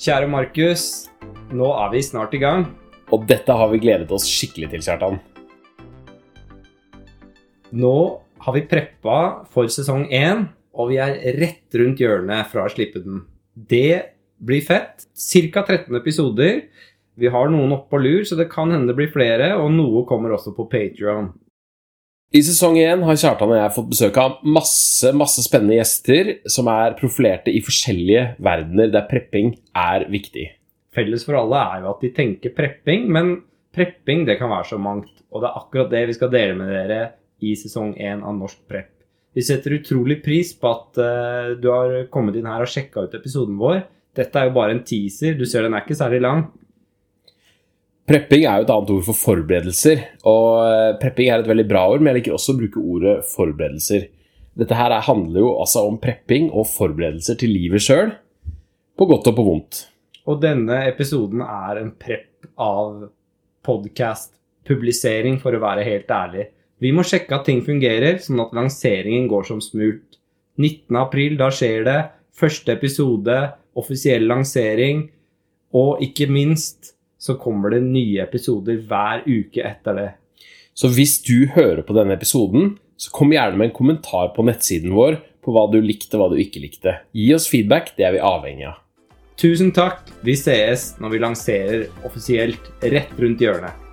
Kjære Markus, nå er vi snart i gang. Og dette har vi gledet oss skikkelig til, Kjartan. Nå har vi preppa for sesong én, og vi er rett rundt hjørnet fra å slippe den. Det blir fett. Ca. 13 episoder. Vi har noen oppå lur, så det kan hende det blir flere, og noe kommer også på Patrion. I sesong én har Kjartan og jeg fått besøk av masse masse spennende gjester som er profilerte i forskjellige verdener der prepping er viktig. Felles for alle er jo at de tenker prepping, men prepping det kan være så mangt. Og det er akkurat det vi skal dele med dere i sesong én av Norsk Prepp. Vi setter utrolig pris på at uh, du har kommet inn her og sjekka ut episoden vår. Dette er jo bare en teaser. Du ser den er ikke særlig lang. Prepping er jo et annet ord for forberedelser, og eh, prepping er et veldig bra ord, men jeg liker også å bruke ordet forberedelser. Dette her handler jo altså om prepping og forberedelser til livet sjøl, på godt og på vondt. Og denne episoden er en prepp av podcast-publisering, for å være helt ærlig. Vi må sjekke at ting fungerer, sånn at lanseringen går som smurt. 19. april, da skjer det. Første episode, offisiell lansering, og ikke minst så kommer det nye episoder hver uke etter det. Så hvis du hører på denne episoden, så kom gjerne med en kommentar på nettsiden vår på hva du likte og hva du ikke likte. Gi oss feedback, det er vi avhengig av. Tusen takk. Vi sees når vi lanserer offisielt rett rundt hjørnet.